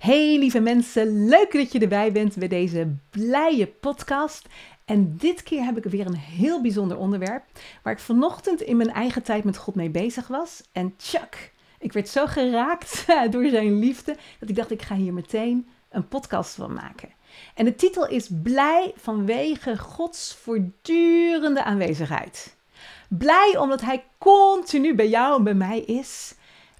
Hey lieve mensen, leuk dat je erbij bent bij deze blije podcast. En dit keer heb ik weer een heel bijzonder onderwerp waar ik vanochtend in mijn eigen tijd met God mee bezig was. En tjak, ik werd zo geraakt door zijn liefde dat ik dacht ik ga hier meteen een podcast van maken. En de titel is Blij vanwege Gods voortdurende aanwezigheid. Blij omdat Hij continu bij jou en bij mij is.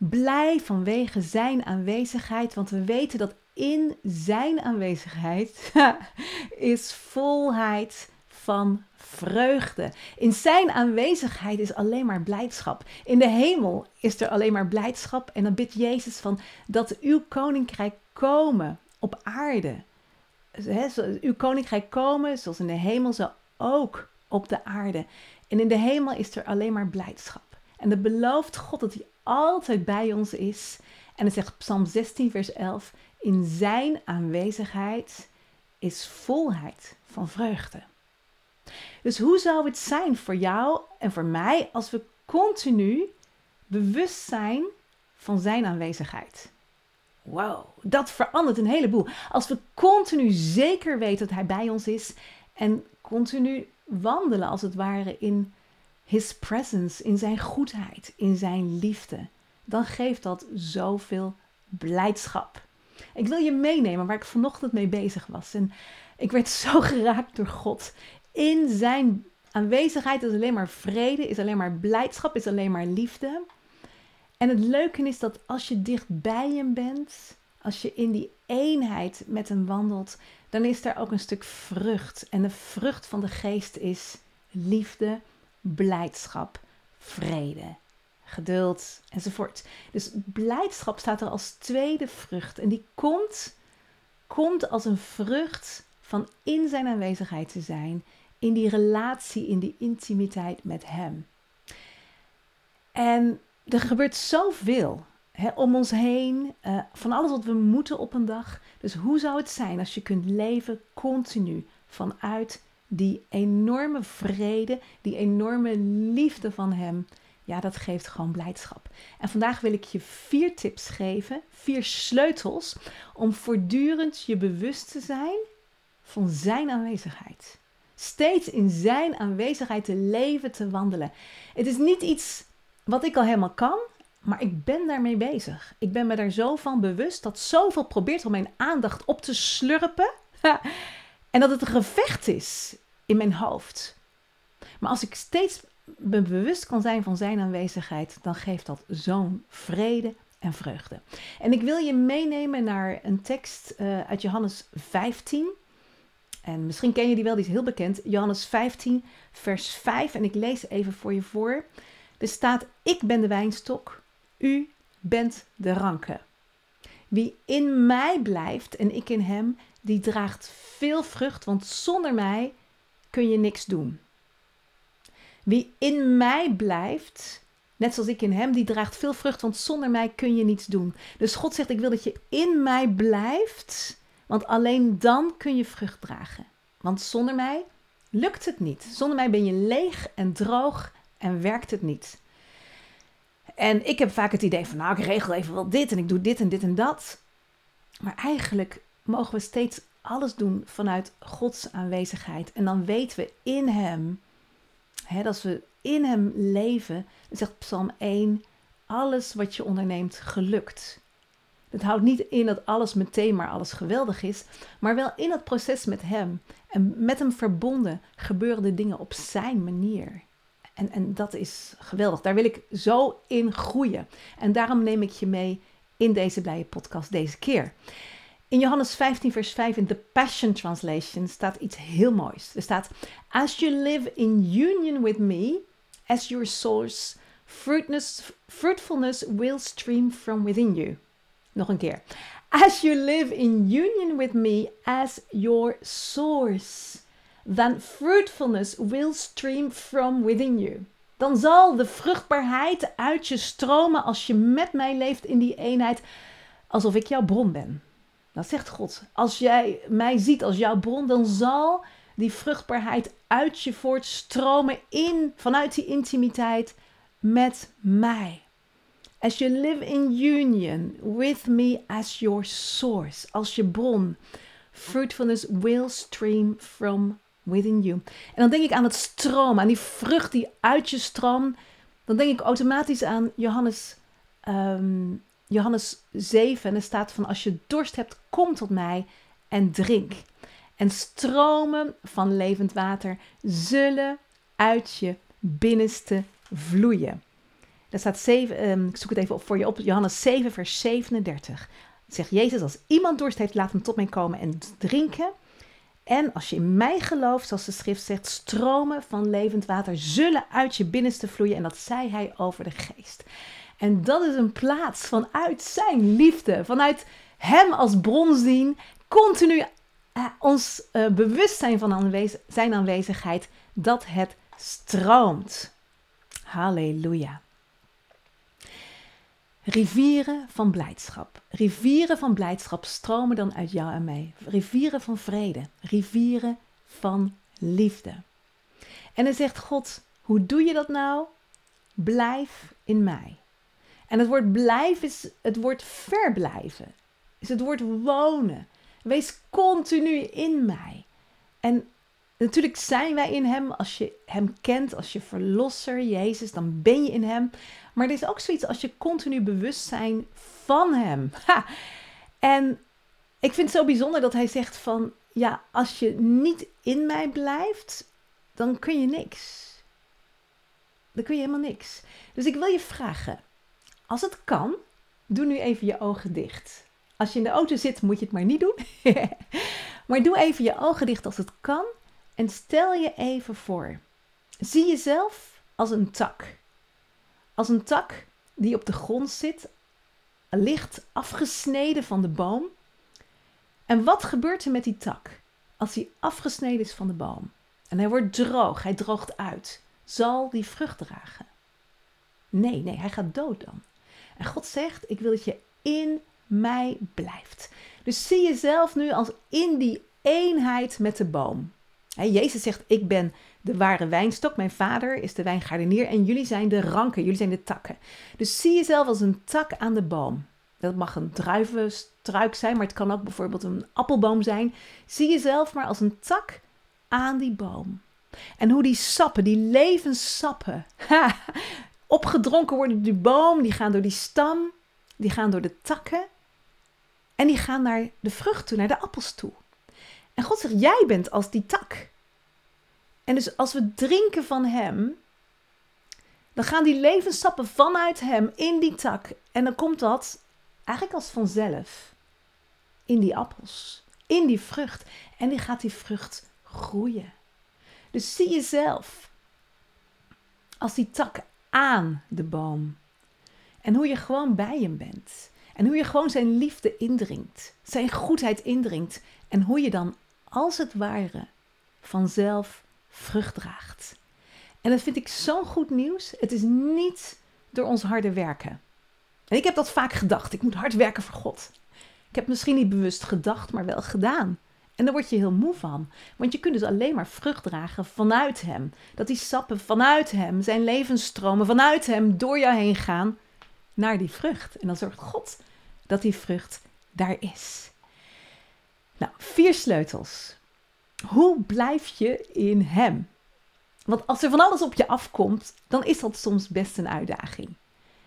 Blij vanwege Zijn aanwezigheid, want we weten dat in Zijn aanwezigheid is volheid van vreugde. In Zijn aanwezigheid is alleen maar blijdschap. In de hemel is er alleen maar blijdschap. En dan bidt Jezus van dat uw koninkrijk komen op aarde. uw koninkrijk komen, zoals in de hemel, zo ook op de aarde. En in de hemel is er alleen maar blijdschap. En dat belooft God dat hij altijd bij ons is. En het zegt Psalm 16, vers 11: In zijn aanwezigheid is volheid van vreugde. Dus hoe zou het zijn voor jou en voor mij als we continu bewust zijn van zijn aanwezigheid? Wow, dat verandert een heleboel. Als we continu zeker weten dat hij bij ons is en continu wandelen als het ware in His presence, in zijn goedheid, in zijn liefde, dan geeft dat zoveel blijdschap. Ik wil je meenemen waar ik vanochtend mee bezig was. En ik werd zo geraakt door God. In zijn aanwezigheid is alleen maar vrede, is alleen maar blijdschap, is alleen maar liefde. En het leuke is dat als je dicht bij hem bent, als je in die eenheid met hem wandelt, dan is daar ook een stuk vrucht. En de vrucht van de geest is liefde, blijdschap, vrede, geduld enzovoort. Dus blijdschap staat er als tweede vrucht en die komt, komt als een vrucht van in zijn aanwezigheid te zijn, in die relatie, in die intimiteit met hem. En er gebeurt zoveel om ons heen, uh, van alles wat we moeten op een dag. Dus hoe zou het zijn als je kunt leven continu vanuit die enorme vrede, die enorme liefde van Hem, ja, dat geeft gewoon blijdschap. En vandaag wil ik je vier tips geven, vier sleutels om voortdurend je bewust te zijn van Zijn aanwezigheid. Steeds in Zijn aanwezigheid te leven, te wandelen. Het is niet iets wat ik al helemaal kan, maar ik ben daarmee bezig. Ik ben me daar zo van bewust dat zoveel probeert om mijn aandacht op te slurpen. En dat het een gevecht is in mijn hoofd. Maar als ik steeds me bewust kan zijn van zijn aanwezigheid, dan geeft dat zo'n vrede en vreugde. En ik wil je meenemen naar een tekst uh, uit Johannes 15. En misschien ken je die wel, die is heel bekend. Johannes 15, vers 5. En ik lees even voor je voor. Er staat: Ik ben de wijnstok, u bent de ranken. Wie in mij blijft en ik in hem, die draagt veel vrucht, want zonder mij kun je niks doen. Wie in mij blijft, net zoals ik in hem, die draagt veel vrucht, want zonder mij kun je niets doen. Dus God zegt: Ik wil dat je in mij blijft, want alleen dan kun je vrucht dragen. Want zonder mij lukt het niet. Zonder mij ben je leeg en droog en werkt het niet. En ik heb vaak het idee van, nou, ik regel even wel dit en ik doe dit en dit en dat. Maar eigenlijk mogen we steeds alles doen vanuit Gods aanwezigheid. En dan weten we in Hem, hè, dat als we in Hem leven, dan zegt Psalm 1, alles wat je onderneemt gelukt. Het houdt niet in dat alles meteen maar alles geweldig is, maar wel in het proces met Hem. En met Hem verbonden gebeuren de dingen op Zijn manier. En, en dat is geweldig. Daar wil ik zo in groeien. En daarom neem ik je mee in deze blije podcast deze keer. In Johannes 15, vers 5 in de Passion Translation staat iets heel moois. Er staat: As you live in union with me, as your source, fruitfulness will stream from within you. Nog een keer. As you live in union with me as your source, then fruitfulness will stream from within you. Dan zal de vruchtbaarheid uit je stromen als je met mij leeft in die eenheid, alsof ik jouw bron ben. Dat zegt God. Als jij mij ziet als jouw bron, dan zal die vruchtbaarheid uit je voortstromen in, vanuit die intimiteit met mij. As you live in union with me as your source, als je bron. Fruitfulness will stream from within you. En dan denk ik aan het stroom, aan die vrucht die uit je stroomt. Dan denk ik automatisch aan Johannes, um, Johannes 7. En er staat van als je dorst hebt, kom tot mij en drink. En stromen van levend water zullen uit je binnenste vloeien. Daar staat 7, um, ehm, ik zoek het even voor je op, Johannes 7, vers 37. Het zegt Jezus, als iemand dorst heeft, laat hem tot mij komen en drinken. En als je in mij gelooft, zoals de schrift zegt, stromen van levend water zullen uit je binnenste vloeien. En dat zei hij over de geest. En dat is een plaats vanuit zijn liefde, vanuit hem als bron zien, continu uh, ons uh, bewustzijn van zijn aanwezigheid, dat het stroomt. Halleluja. Rivieren van blijdschap. Rivieren van blijdschap stromen dan uit jou en mij. Rivieren van vrede. Rivieren van liefde. En dan zegt God, hoe doe je dat nou? Blijf in mij. En het woord blijven is het woord verblijven. Is het woord wonen. Wees continu in mij. En natuurlijk zijn wij in Hem. Als je Hem kent, als je verlosser, Jezus, dan ben je in Hem. Maar er is ook zoiets als je continu bewust zijn van Hem. Ha. En ik vind het zo bijzonder dat Hij zegt van, ja, als je niet in mij blijft, dan kun je niks. Dan kun je helemaal niks. Dus ik wil je vragen, als het kan, doe nu even je ogen dicht. Als je in de auto zit, moet je het maar niet doen. maar doe even je ogen dicht als het kan. En stel je even voor. Zie jezelf als een tak. Als een tak die op de grond zit, licht afgesneden van de boom. En wat gebeurt er met die tak als hij afgesneden is van de boom? En hij wordt droog, hij droogt uit. Zal die vrucht dragen? Nee, nee, hij gaat dood dan. En God zegt: Ik wil dat je in mij blijft. Dus zie jezelf nu als in die eenheid met de boom. Jezus zegt: Ik ben de ware wijnstok, mijn vader is de wijngaardenier en jullie zijn de ranken, jullie zijn de takken. Dus zie jezelf als een tak aan de boom. Dat mag een druivenstruik zijn, maar het kan ook bijvoorbeeld een appelboom zijn. Zie jezelf maar als een tak aan die boom. En hoe die sappen, die levenssappen, opgedronken worden door die boom, die gaan door die stam, die gaan door de takken en die gaan naar de vrucht toe, naar de appels toe. En God zegt, jij bent als die tak. En dus als we drinken van Hem, dan gaan die levensstappen vanuit Hem in die tak. En dan komt dat eigenlijk als vanzelf in die appels, in die vrucht. En die gaat die vrucht groeien. Dus zie jezelf als die tak aan de boom. En hoe je gewoon bij hem bent. En hoe je gewoon zijn liefde indringt, zijn goedheid indringt. En hoe je dan als het ware vanzelf vrucht draagt. En dat vind ik zo'n goed nieuws. Het is niet door ons harde werken. En ik heb dat vaak gedacht. Ik moet hard werken voor God. Ik heb misschien niet bewust gedacht, maar wel gedaan. En daar word je heel moe van. Want je kunt dus alleen maar vrucht dragen vanuit Hem. Dat die sappen vanuit Hem, zijn levensstromen vanuit Hem door jou heen gaan naar die vrucht. En dan zorgt God dat die vrucht daar is. Nou, vier sleutels. Hoe blijf je in Hem? Want als er van alles op je afkomt, dan is dat soms best een uitdaging.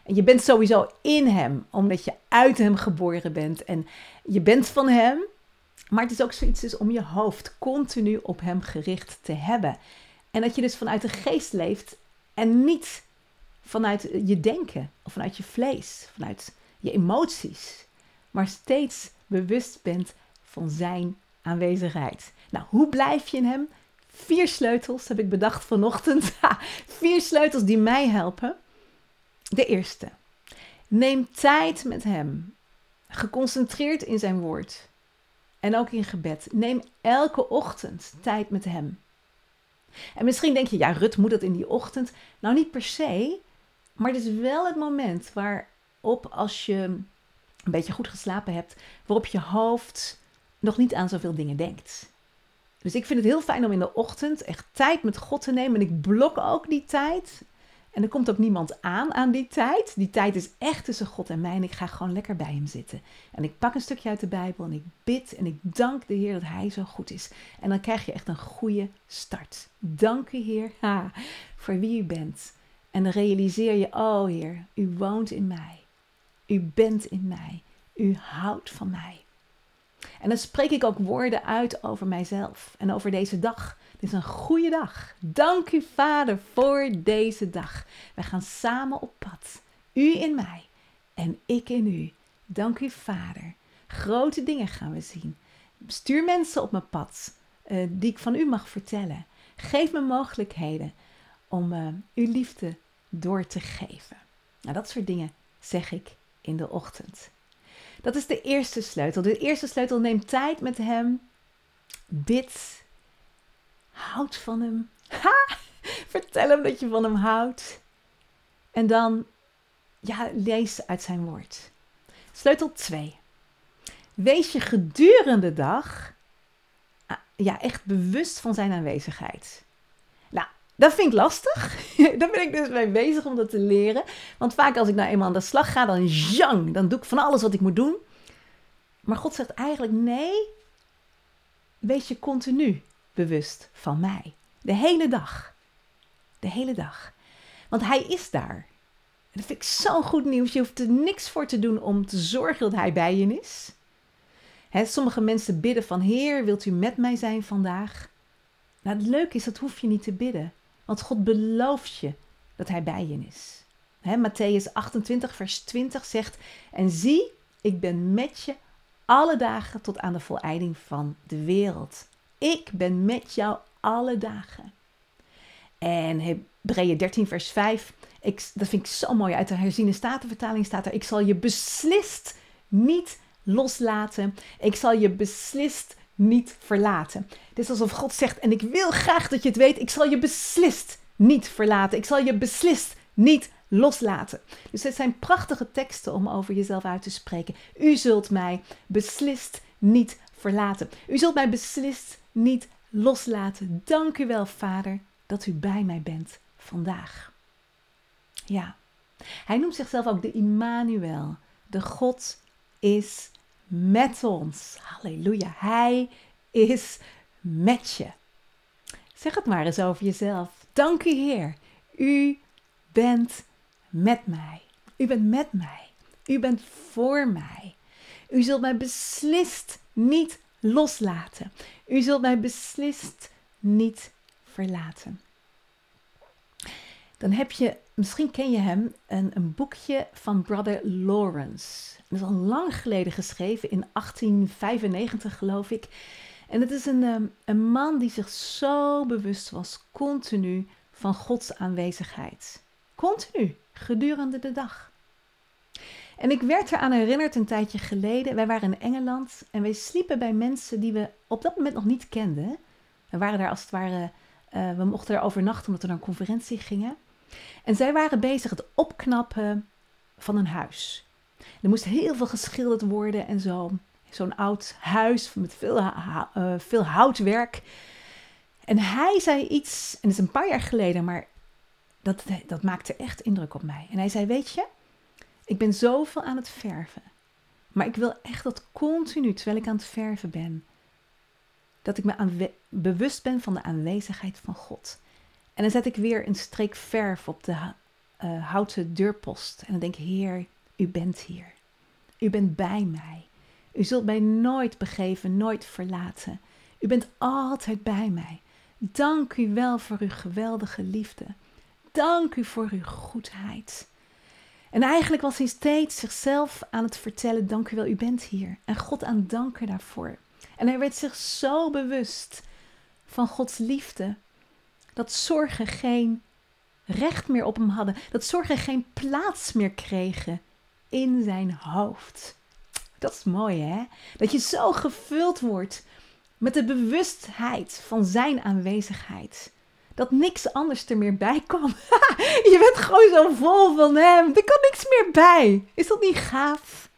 En je bent sowieso in Hem, omdat je uit Hem geboren bent en je bent van Hem. Maar het is ook zoiets dus om je hoofd continu op Hem gericht te hebben. En dat je dus vanuit de geest leeft en niet vanuit je denken of vanuit je vlees, vanuit je emoties, maar steeds bewust bent van Zijn aanwezigheid. Nou, hoe blijf je in Hem? Vier sleutels heb ik bedacht vanochtend. Vier sleutels die mij helpen. De eerste. Neem tijd met Hem. geconcentreerd in zijn woord. En ook in gebed. Neem elke ochtend tijd met hem. En misschien denk je, ja, Rut moet dat in die ochtend. Nou, niet per se. Maar het is wel het moment waarop, als je een beetje goed geslapen hebt, waarop je hoofd nog niet aan zoveel dingen denkt. Dus ik vind het heel fijn om in de ochtend echt tijd met God te nemen. En ik blok ook die tijd. En er komt ook niemand aan aan die tijd. Die tijd is echt tussen God en mij. En ik ga gewoon lekker bij hem zitten. En ik pak een stukje uit de Bijbel en ik bid en ik dank de Heer dat hij zo goed is. En dan krijg je echt een goede start. Dank u Heer ha, voor wie u bent. En dan realiseer je, oh Heer, u woont in mij. U bent in mij. U houdt van mij. En dan spreek ik ook woorden uit over mijzelf en over deze dag. Het is een goede dag. Dank u, Vader, voor deze dag. We gaan samen op pad. U in mij en ik in u. Dank u, Vader. Grote dingen gaan we zien. Stuur mensen op mijn pad uh, die ik van u mag vertellen. Geef me mogelijkheden om uh, uw liefde door te geven. Nou, dat soort dingen zeg ik in de ochtend. Dat is de eerste sleutel. De eerste sleutel neemt tijd met hem. Bid. Houd van hem. Ha! Vertel hem dat je van hem houdt. En dan, ja, lees uit zijn woord. Sleutel 2. Wees je gedurende de dag ah, ja, echt bewust van zijn aanwezigheid. Dat vind ik lastig. Daar ben ik dus mee bezig om dat te leren. Want vaak als ik nou eenmaal aan de slag ga, dan jang, dan doe ik van alles wat ik moet doen. Maar God zegt eigenlijk nee, wees je continu bewust van mij. De hele dag. De hele dag. Want hij is daar. En dat vind ik zo'n goed nieuws. Je hoeft er niks voor te doen om te zorgen dat hij bij je is. sommige mensen bidden van Heer, wilt u met mij zijn vandaag? Nou, het leuke is, dat hoef je niet te bidden. Want God belooft je dat hij bij je is. He, Matthäus 28, vers 20 zegt: En zie, ik ben met je alle dagen tot aan de voleinding van de wereld. Ik ben met jou alle dagen. En Hebreeën 13, vers 5, ik, dat vind ik zo mooi. Uit de herziene statenvertaling staat er: Ik zal je beslist niet loslaten. Ik zal je beslist niet verlaten. Het is alsof God zegt: En ik wil graag dat je het weet. Ik zal je beslist niet verlaten. Ik zal je beslist niet loslaten. Dus het zijn prachtige teksten om over jezelf uit te spreken. U zult mij beslist niet verlaten. U zult mij beslist niet loslaten. Dank u wel, Vader, dat u bij mij bent vandaag. Ja, hij noemt zichzelf ook de Immanuel. De God is met ons. Halleluja. Hij is met je. Zeg het maar eens over jezelf. Dank u, Heer. U bent met mij. U bent met mij. U bent voor mij. U zult mij beslist niet loslaten. U zult mij beslist niet verlaten. Dan heb je, misschien ken je hem, een, een boekje van Brother Lawrence. Dat is al lang geleden geschreven, in 1895 geloof ik. En het is een, ehm, een man die zich zo bewust was, continu, van Gods aanwezigheid. Continu, gedurende de dag. En ik werd eraan herinnerd een tijdje geleden. Wij waren in Engeland en wij sliepen bij mensen die we op dat moment nog niet kenden. We waren daar als het ware, uh, we mochten er overnachten omdat we naar een conferentie gingen. En zij waren bezig het opknappen van een huis. Er moest heel veel geschilderd worden en zo. Zo'n oud huis met veel, uh, veel houtwerk. En hij zei iets, en het is een paar jaar geleden, maar dat, dat maakte echt indruk op mij. En hij zei: Weet je, ik ben zoveel aan het verven. Maar ik wil echt dat continu, terwijl ik aan het verven ben, dat ik me bewust ben van de aanwezigheid van God. En dan zet ik weer een streek verf op de uh, houten deurpost. En dan denk ik, Heer, u bent hier. U bent bij mij. U zult mij nooit begeven, nooit verlaten. U bent altijd bij mij. Dank u wel voor uw geweldige liefde. Dank u voor uw goedheid. En eigenlijk was hij steeds zichzelf aan het vertellen: Dank u wel, u bent hier. En God aan danken daarvoor. En hij werd zich zo bewust van Gods liefde. Dat zorgen geen recht meer op hem hadden. Dat zorgen geen plaats meer kregen in zijn hoofd. Dat is mooi, hè? Dat je zo gevuld wordt met de bewustheid van zijn aanwezigheid. Dat niks anders er meer bij kan. je bent gewoon zo vol van hem. Er kan niks meer bij. Is dat niet gaaf?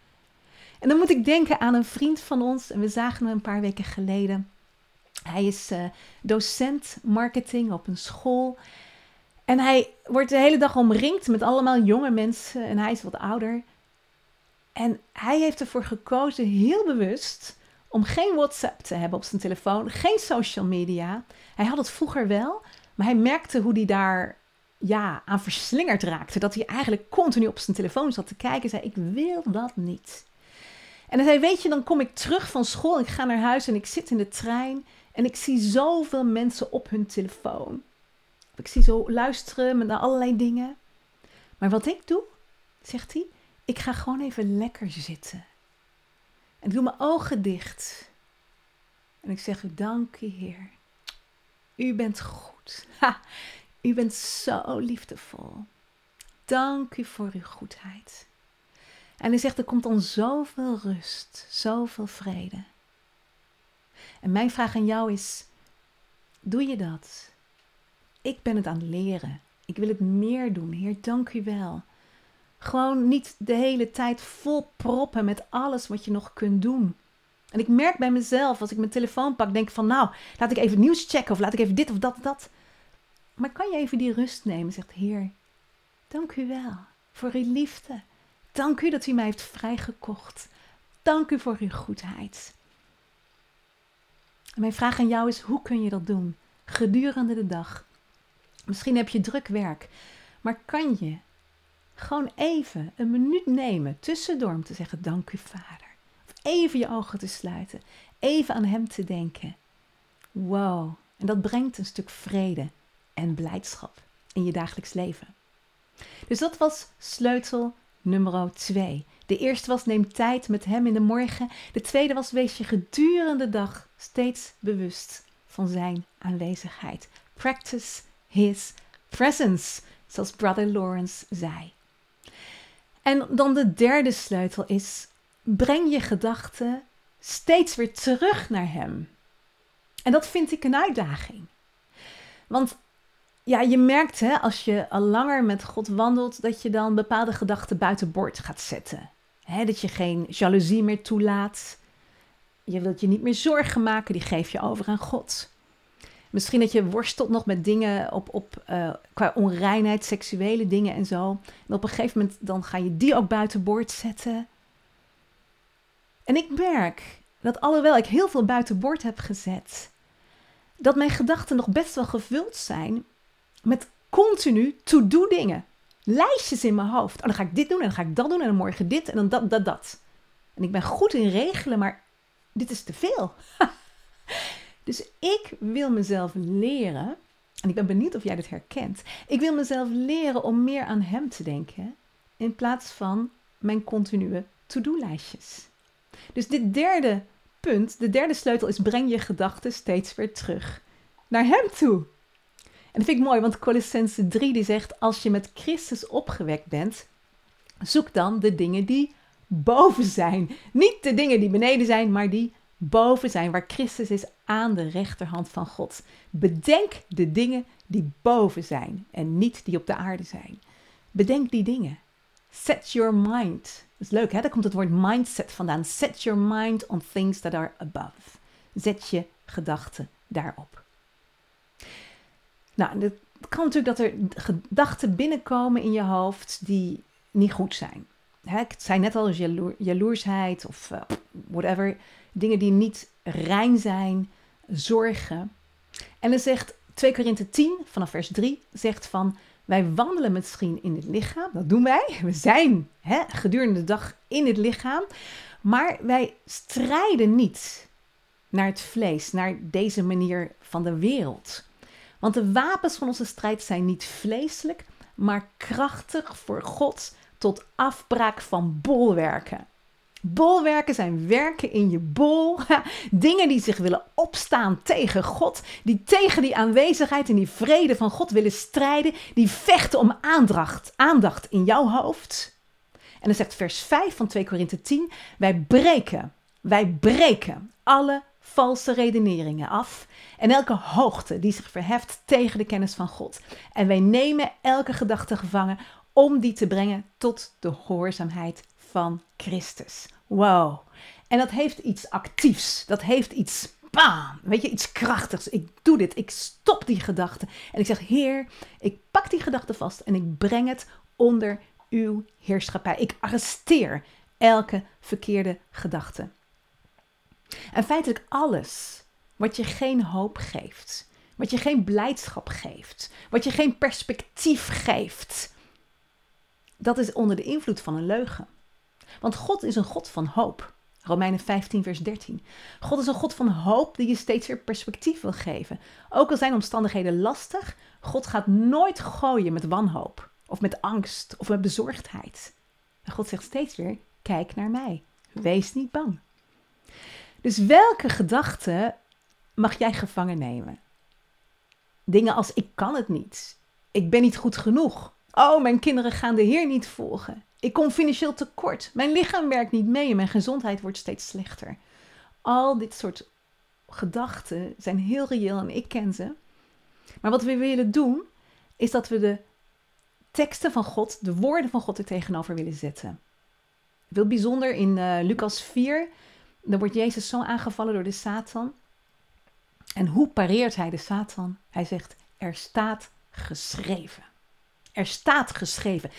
En dan moet ik denken aan een vriend van ons. En we zagen hem een paar weken geleden. Hij is uh, docent marketing op een school. En hij wordt de hele dag omringd met allemaal jonge mensen. En hij is wat ouder. En hij heeft ervoor gekozen, heel bewust, om geen WhatsApp te hebben op zijn telefoon, geen social media. Hij had het vroeger wel, maar hij merkte hoe hij daar ja, aan verslingerd raakte. Dat hij eigenlijk continu op zijn telefoon zat te kijken en zei: Ik wil dat niet. En hij zei: Weet je, dan kom ik terug van school, ik ga naar huis en ik zit in de trein en ik zie zoveel mensen op hun telefoon. Ik zie zo luisteren naar allerlei dingen. Maar wat ik doe, zegt hij, ik ga gewoon even lekker zitten. En ik doe mijn ogen dicht. En ik zeg u, dank Heer. U bent goed. U bent zo liefdevol. Dank u voor uw goedheid. En hij zegt, er komt dan zoveel rust, zoveel vrede. En mijn vraag aan jou is, doe je dat? Ik ben het aan het leren. Ik wil het meer doen. Heer, dank u wel. Gewoon niet de hele tijd vol proppen met alles wat je nog kunt doen. En ik merk bij mezelf, als ik mijn telefoon pak, denk van nou, laat ik even nieuws checken of laat ik even dit of dat dat. Maar kan je even die rust nemen? Zegt Heer, dank u wel voor uw liefde. Dank u dat u mij heeft vrijgekocht. Dank u voor uw goedheid. Mijn vraag aan jou is, hoe kun je dat doen? Gedurende de dag. Misschien heb je druk werk, maar kan je gewoon even een minuut nemen tussendoor om te zeggen: Dank u, Vader. Of even je ogen te sluiten, even aan Hem te denken. Wow, en dat brengt een stuk vrede en blijdschap in je dagelijks leven. Dus dat was sleutel nummer 2. De eerste was neem tijd met Hem in de morgen. De tweede was wees je gedurende de dag steeds bewust van Zijn aanwezigheid. Practice His presence, zoals Brother Lawrence zei. En dan de derde sleutel is: breng je gedachten steeds weer terug naar Hem. En dat vind ik een uitdaging. Want ja, je merkt hè, als je al langer met God wandelt, dat je dan bepaalde gedachten buiten boord gaat zetten. Dat je geen jaloezie meer toelaat. Je wilt je niet meer zorgen maken, die geef je over aan God. Misschien dat je worstelt nog met dingen op, op, uh, qua onreinheid, seksuele dingen en zo. En op een gegeven moment dan ga je die ook buiten boord zetten. En ik merk dat alhoewel ik heel veel buiten boord heb gezet, dat mijn gedachten nog best wel gevuld zijn met continu to-do dingen. Lijstjes in mijn hoofd. Oh, dan ga ik dit doen en dan ga ik dat doen en dan morgen dit en dan dat, dat, dat. En ik ben goed in regelen, maar dit is te veel. Dus ik wil mezelf leren, en ik ben benieuwd of jij dit herkent. Ik wil mezelf leren om meer aan Hem te denken in plaats van mijn continue to-do-lijstjes. Dus dit derde punt, de derde sleutel is breng je gedachten steeds weer terug naar Hem toe. En dat vind ik mooi, want Colossense 3 die zegt, als je met Christus opgewekt bent, zoek dan de dingen die boven zijn. Niet de dingen die beneden zijn, maar die boven zijn, waar Christus is aan de rechterhand van God. Bedenk de dingen die boven zijn en niet die op de aarde zijn. Bedenk die dingen. Set your mind. Dat is leuk, hè? Daar komt het woord mindset vandaan. Set your mind on things that are above. Zet je gedachten daarop. Nou, het kan natuurlijk dat er gedachten binnenkomen in je hoofd die niet goed zijn. Hè, zei net al, jaloersheid of uh, whatever dingen die niet rein zijn, zorgen. En dan zegt 2 Korinthe 10 vanaf vers 3 zegt van wij wandelen misschien in het lichaam, dat doen wij. We zijn hè, gedurende de dag in het lichaam, maar wij strijden niet naar het vlees, naar deze manier van de wereld. Want de wapens van onze strijd zijn niet vleeselijk, maar krachtig voor God tot afbraak van bolwerken. Bolwerken zijn werken in je bol. Dingen die zich willen opstaan tegen God. Die tegen die aanwezigheid en die vrede van God willen strijden. Die vechten om aandacht, aandacht in jouw hoofd. En dan zegt vers 5 van 2 Korinthe 10: Wij breken, wij breken alle valse redeneringen af en elke hoogte die zich verheft tegen de kennis van God. En wij nemen elke gedachte gevangen om die te brengen tot de gehoorzaamheid van Christus. Wow. En dat heeft iets actiefs. Dat heeft iets, bam, weet je, iets krachtigs. Ik doe dit. Ik stop die gedachte. En ik zeg, Heer, ik pak die gedachte vast en ik breng het onder uw heerschappij. Ik arresteer elke verkeerde gedachte. En feitelijk alles wat je geen hoop geeft, wat je geen blijdschap geeft, wat je geen perspectief geeft, dat is onder de invloed van een leugen. Want God is een God van hoop. Romeinen 15, vers 13. God is een God van hoop die je steeds weer perspectief wil geven. Ook al zijn omstandigheden lastig, God gaat nooit gooien met wanhoop, of met angst, of met bezorgdheid. En God zegt steeds weer: kijk naar mij. Wees niet bang. Dus welke gedachten mag jij gevangen nemen? Dingen als: ik kan het niet. Ik ben niet goed genoeg. Oh, mijn kinderen gaan de Heer niet volgen. Ik kom financieel tekort. Mijn lichaam werkt niet mee en mijn gezondheid wordt steeds slechter. Al dit soort gedachten zijn heel reëel en ik ken ze. Maar wat we willen doen, is dat we de teksten van God, de woorden van God er tegenover willen zetten. Heel bijzonder in uh, Lucas 4, dan wordt Jezus zo aangevallen door de Satan. En hoe pareert hij de Satan? Hij zegt, er staat geschreven. Er staat geschreven.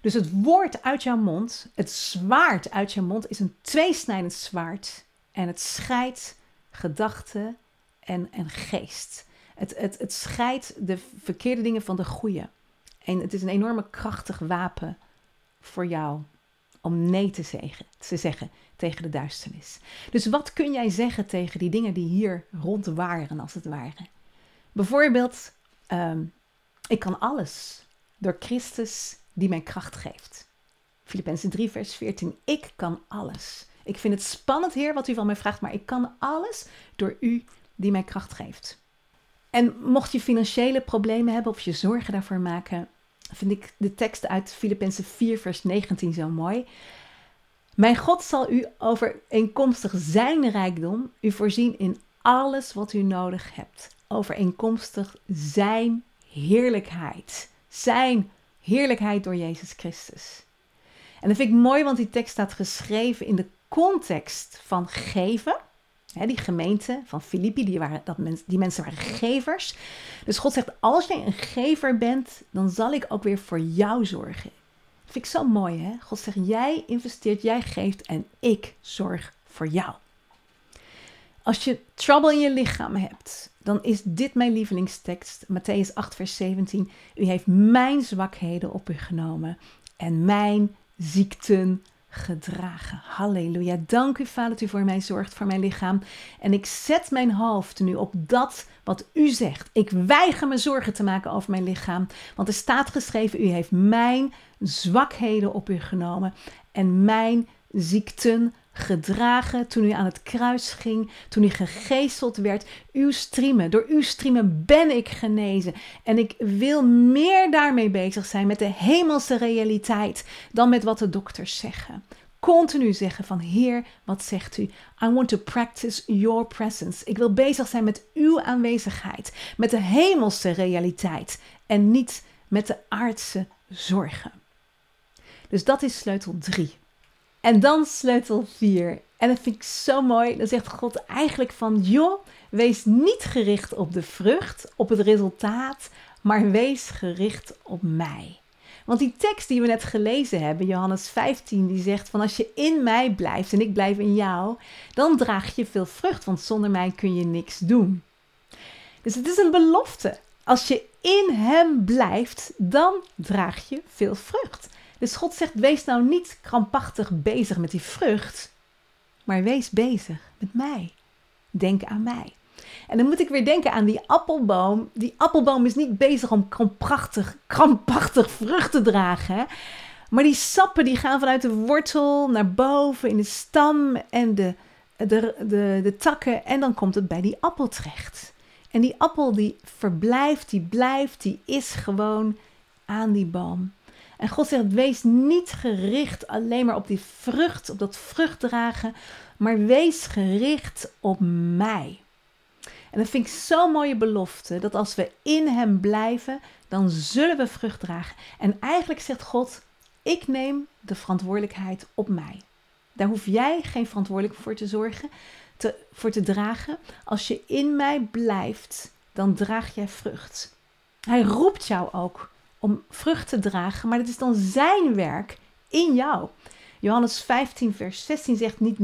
Dus het woord uit jouw mond, het zwaard uit je mond, is een tweesnijdend zwaard. En het scheidt gedachten en, en geest. Het, het, het scheidt de verkeerde dingen van de goede. En het is een enorme krachtig wapen voor jou om nee te zeggen, te zeggen tegen de duisternis. Dus wat kun jij zeggen tegen die dingen die hier rond waren, als het ware? Bijvoorbeeld, ehm, ik kan alles door Christus die mij kracht geeft. Filippenzen 3, vers 14. Ik kan alles. Ik vind het spannend, Heer, wat u van mij vraagt, maar ik kan alles door u die mij kracht geeft. En mocht je financiële problemen hebben of je zorgen daarvoor maken, vind ik de tekst uit Filippenzen 4, vers 19 zo mooi. Mijn God zal u overeenkomstig zijn rijkdom u voorzien in alles wat u nodig hebt. Overeenkomstig zijn heerlijkheid. Zijn heerlijkheid door Jezus Christus. En dat vind ik mooi, want die tekst staat geschreven in de context van geven. die gemeente van Filippi, die, waren, dat die mensen waren gevers. Dus God zegt, als jij een gever bent, dan zal ik ook weer voor jou zorgen. Vind ik zo mooi, hè? God zegt, jij investeert, jij geeft en ik zorg voor jou. Als je trouble in je lichaam hebt, dan is dit mijn lievelingstekst. Matthäus 8, vers 17. U heeft mijn zwakheden op u genomen en mijn ziekten gedragen. Halleluja. Dank u, Vader, dat u voor mij zorgt, voor mijn lichaam. En ik zet mijn hoofd nu op dat wat u zegt. Ik weiger me zorgen te maken over mijn lichaam. Want er staat geschreven: U heeft mijn zwakheden op u genomen en mijn ziekten gedragen toen u aan het kruis ging, toen u gegezeld werd. Uw striemen, door uw striemen ben ik genezen. En ik wil meer daarmee bezig zijn met de hemelse realiteit dan met wat de dokters zeggen. Continu zeggen van Heer, wat zegt u? I want to practice your presence. Ik wil bezig zijn met uw aanwezigheid, met de hemelse realiteit en niet met de aardse zorgen. Dus dat is sleutel 3. En dan sleutel 4. En dat vind ik zo mooi. Dan zegt God eigenlijk van, joh, wees niet gericht op de vrucht, op het resultaat, maar wees gericht op mij. Want die tekst die we net gelezen hebben, Johannes 15, die zegt van als je in mij blijft en ik blijf in jou, dan draag je veel vrucht, want zonder mij kun je niks doen. Dus het is een belofte. Als je in hem blijft, dan draag je veel vrucht. Dus God zegt: wees nou niet krampachtig bezig met die vrucht, maar wees bezig met mij. Denk aan mij. En dan moet ik weer denken aan die appelboom. Die appelboom is niet bezig om krampachtig, krampachtig vrucht te dragen. Maar die sappen die gaan vanuit de wortel naar boven in de stam en de, de, de, de takken. En dan komt het bij die appel terecht. En die appel die verblijft, die blijft, die is gewoon aan die boom. En God zegt: wees niet gericht alleen maar op die vrucht, op dat vrucht dragen, maar wees gericht op mij. En dat vind ik zo'n mooie belofte, dat als we in Hem blijven, dan zullen we vrucht dragen. En eigenlijk zegt God, ik neem de verantwoordelijkheid op mij. Daar hoef jij geen verantwoordelijk voor te zorgen, te, voor te dragen. Als je in mij blijft, dan draag jij vrucht. Hij roept jou ook om vrucht te dragen, maar het is dan zijn werk in jou. Johannes 15, vers 16 zegt niet,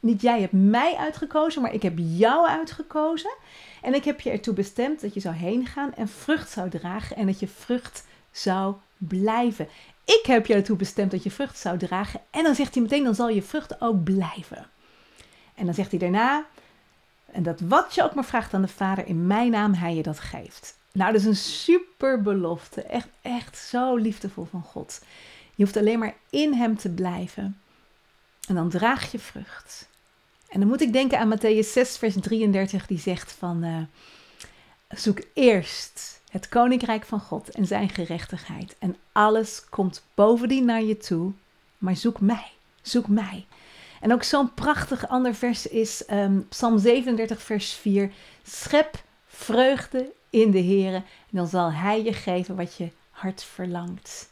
niet jij hebt mij uitgekozen, maar ik heb jou uitgekozen. En ik heb je ertoe bestemd dat je zou heen gaan en vrucht zou dragen en dat je vrucht zou blijven. Ik heb je ertoe bestemd dat je vrucht zou dragen. En dan zegt hij meteen, dan zal je vrucht ook blijven. En dan zegt hij daarna, en dat wat je ook maar vraagt aan de Vader, in mijn naam hij je dat geeft. Nou, dat is een super belofte. Echt, echt zo liefdevol van God. Je hoeft alleen maar in hem te blijven. En dan draag je vrucht. En dan moet ik denken aan Matthäus 6, vers 33, die zegt van, uh, zoek eerst het koninkrijk van God en zijn gerechtigheid. En alles komt bovendien naar je toe, maar zoek mij, zoek mij. En ook zo'n prachtig ander vers is um, Psalm 37, vers 4. Schep vreugde in de Heer en dan zal Hij je geven wat je hart verlangt.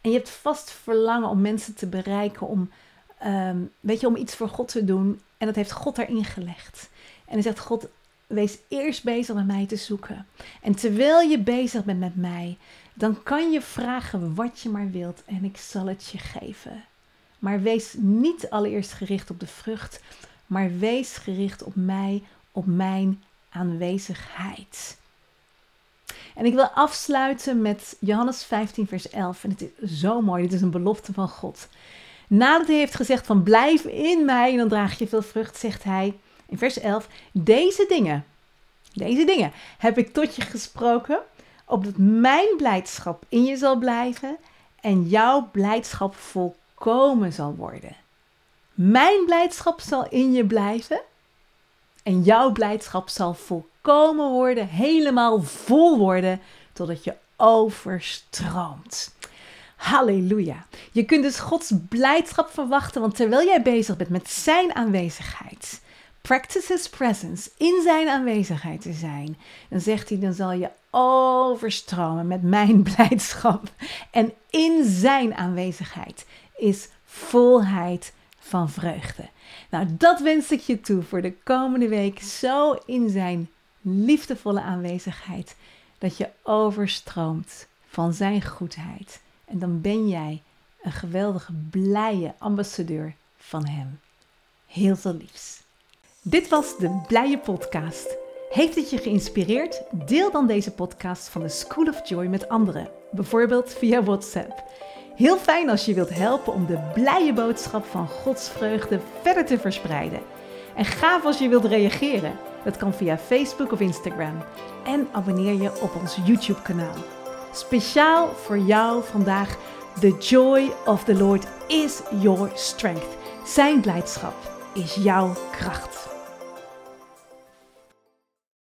En je hebt vast verlangen om mensen te bereiken, om um, weet je, om iets voor God te doen. En dat heeft God daarin gelegd. En dan zegt God, wees eerst bezig met mij te zoeken. En terwijl je bezig bent met mij, dan kan je vragen wat je maar wilt en ik zal het je geven. Maar wees niet allereerst gericht op de vrucht, maar wees gericht op mij, op mijn aanwezigheid. En ik wil afsluiten met Johannes 15, vers 11. En het is zo mooi, dit is een belofte van God. Nadat hij heeft gezegd van blijf in mij en dan draag je veel vrucht, zegt hij in vers 11, deze dingen, deze dingen heb ik tot je gesproken, opdat mijn blijdschap in je zal blijven en jouw blijdschap volkomen zal worden. Mijn blijdschap zal in je blijven en jouw blijdschap zal volkomen worden, helemaal vol worden, totdat je overstroomt. Halleluja. Je kunt dus Gods blijdschap verwachten, want terwijl jij bezig bent met Zijn aanwezigheid, practice His presence, in Zijn aanwezigheid te zijn, dan zegt hij, dan zal je overstromen met mijn blijdschap. En in Zijn aanwezigheid is volheid van vreugde. Nou, dat wens ik je toe voor de komende week, zo in Zijn liefdevolle aanwezigheid, dat je overstroomt van Zijn goedheid en dan ben jij een geweldige, blije ambassadeur van Hem. Heel veel liefs. Dit was de Blije Podcast. Heeft het je geïnspireerd? Deel dan deze podcast van de School of Joy met anderen, bijvoorbeeld via WhatsApp. Heel fijn als je wilt helpen om de blije boodschap van Gods vreugde verder te verspreiden. En gaaf als je wilt reageren. Dat kan via Facebook of Instagram. En abonneer je op ons YouTube-kanaal. Speciaal voor jou vandaag. The joy of the Lord is your strength. Zijn blijdschap is jouw kracht.